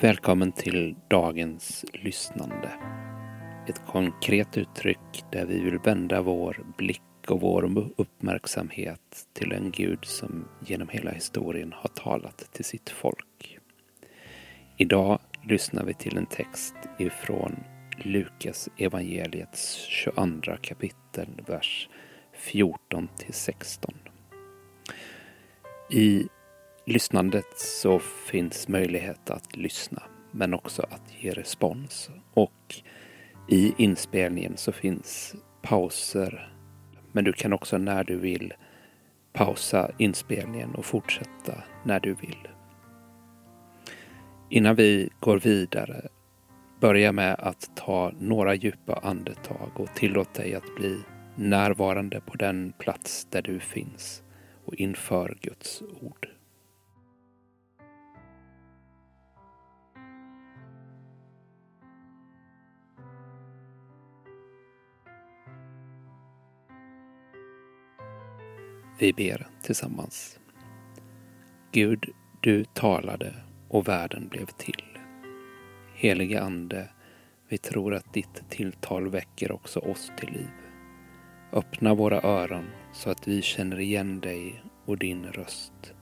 Välkommen till dagens lyssnande. Ett konkret uttryck där vi vill vända vår blick och vår uppmärksamhet till en Gud som genom hela historien har talat till sitt folk. Idag lyssnar vi till en text ifrån Lukas evangeliets 22 kapitel, vers 14 till 16. I lyssnandet så finns möjlighet att lyssna men också att ge respons. Och i inspelningen så finns pauser men du kan också när du vill pausa inspelningen och fortsätta när du vill. Innan vi går vidare, börja med att ta några djupa andetag och tillåt dig att bli närvarande på den plats där du finns och inför Guds ord. Vi ber tillsammans. Gud, du talade och världen blev till. Helige Ande, vi tror att ditt tilltal väcker också oss till liv. Öppna våra öron så att vi känner igen dig och din röst.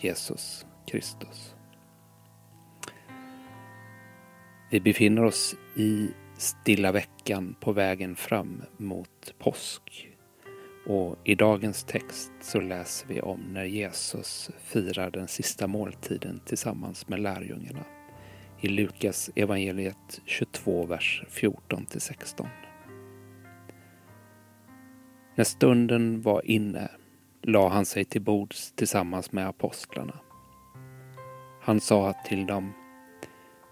Jesus Kristus. Vi befinner oss i stilla veckan på vägen fram mot påsk. Och i dagens text så läser vi om när Jesus firar den sista måltiden tillsammans med lärjungarna i Lukas evangeliet 22, vers 14 till 16. När stunden var inne la han sig till bords tillsammans med apostlarna. Han sa till dem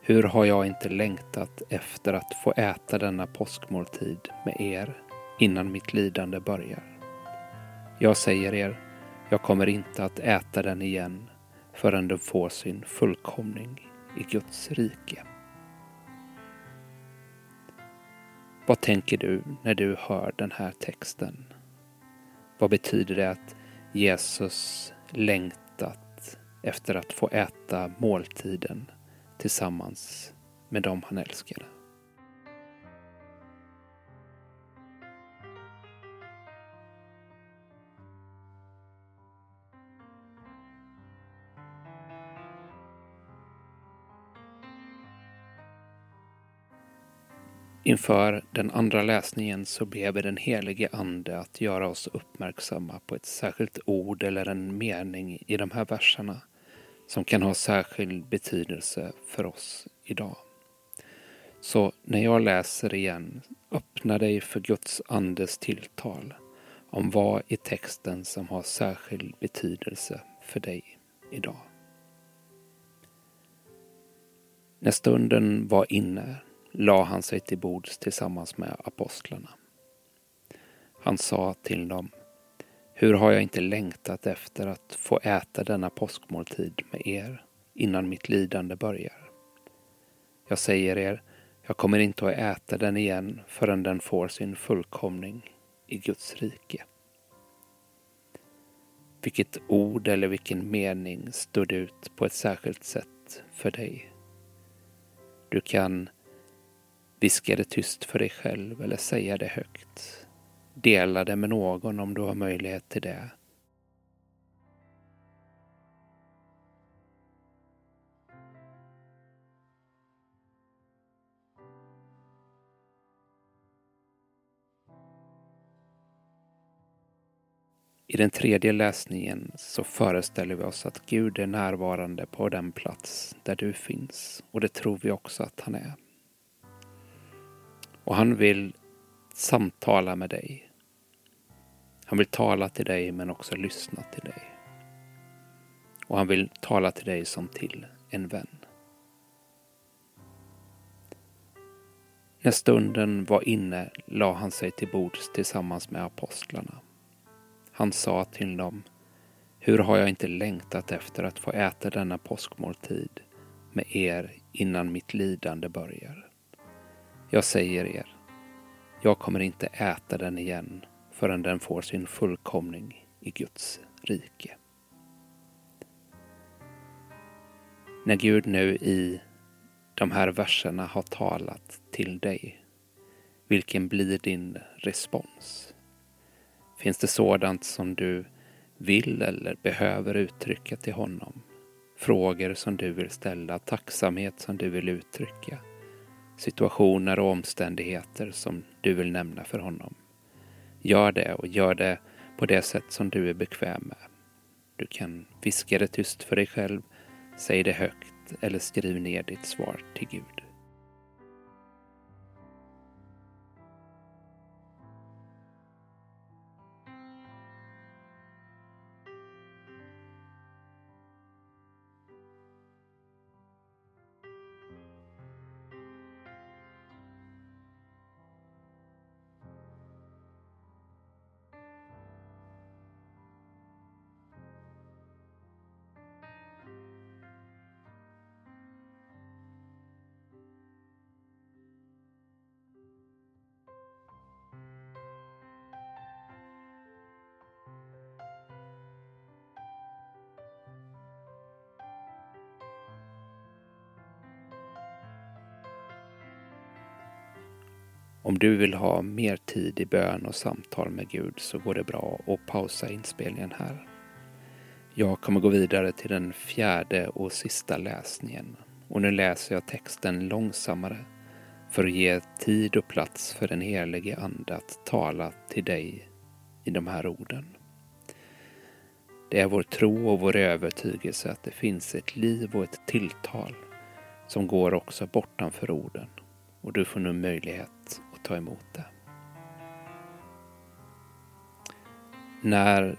Hur har jag inte längtat efter att få äta denna påskmåltid med er innan mitt lidande börjar. Jag säger er, jag kommer inte att äta den igen förrän den får sin fullkomning i Guds rike. Vad tänker du när du hör den här texten? Vad betyder det att Jesus längtat efter att få äta måltiden tillsammans med dem han älskade? Inför den andra läsningen så ber vi den helige Ande att göra oss uppmärksamma på ett särskilt ord eller en mening i de här verserna som kan ha särskild betydelse för oss idag. Så när jag läser igen, öppna dig för Guds Andes tilltal om vad i texten som har särskild betydelse för dig idag. När stunden var inne la han sig till bords tillsammans med apostlarna. Han sa till dem, hur har jag inte längtat efter att få äta denna påskmåltid med er innan mitt lidande börjar. Jag säger er, jag kommer inte att äta den igen förrän den får sin fullkomning i Guds rike. Vilket ord eller vilken mening stod ut på ett särskilt sätt för dig? Du kan Viska det tyst för dig själv eller säga det högt. Dela det med någon om du har möjlighet till det. I den tredje läsningen så föreställer vi oss att Gud är närvarande på den plats där du finns och det tror vi också att han är. Och han vill samtala med dig. Han vill tala till dig men också lyssna till dig. Och han vill tala till dig som till en vän. När stunden var inne la han sig till bords tillsammans med apostlarna. Han sa till dem, hur har jag inte längtat efter att få äta denna påskmåltid med er innan mitt lidande börjar. Jag säger er, jag kommer inte äta den igen förrän den får sin fullkomning i Guds rike. När Gud nu i de här verserna har talat till dig? Vilken blir din respons? Finns det sådant som du vill eller behöver uttrycka till honom? Frågor som du vill ställa, tacksamhet som du vill uttrycka, situationer och omständigheter som du vill nämna för honom. Gör det och gör det på det sätt som du är bekväm med. Du kan viska det tyst för dig själv, säg det högt eller skriv ner ditt svar till Gud. Om du vill ha mer tid i bön och samtal med Gud så går det bra att pausa inspelningen här. Jag kommer gå vidare till den fjärde och sista läsningen och nu läser jag texten långsammare för att ge tid och plats för den helige Ande att tala till dig i de här orden. Det är vår tro och vår övertygelse att det finns ett liv och ett tilltal som går också bortanför orden och du får nu möjlighet ta emot det. När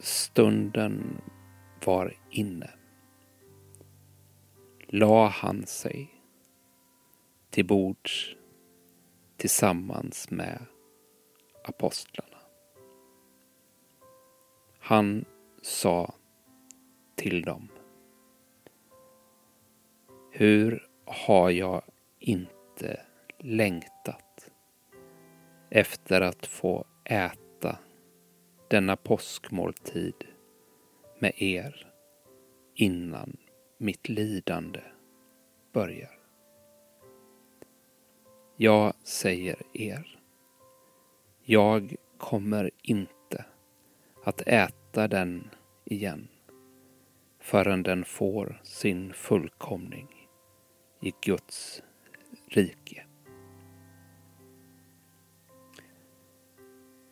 stunden var inne la han sig till bords tillsammans med apostlarna. Han sa till dem Hur har jag inte längtat efter att få äta denna påskmåltid med er innan mitt lidande börjar. Jag säger er, jag kommer inte att äta den igen förrän den får sin fullkomning i Guds rike.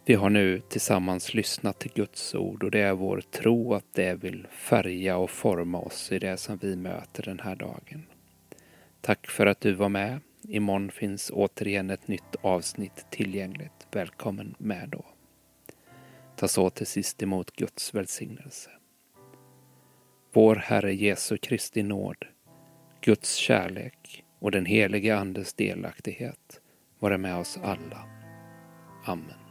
Vi har nu tillsammans lyssnat till Guds ord och det är vår tro att det vill färga och forma oss i det som vi möter den här dagen. Tack för att du var med. Imorgon finns återigen ett nytt avsnitt tillgängligt. Välkommen med då. Ta så till sist emot Guds välsignelse. Vår Herre Jesu Kristi nåd, Guds kärlek och den helige Andes delaktighet vara med oss alla. Amen.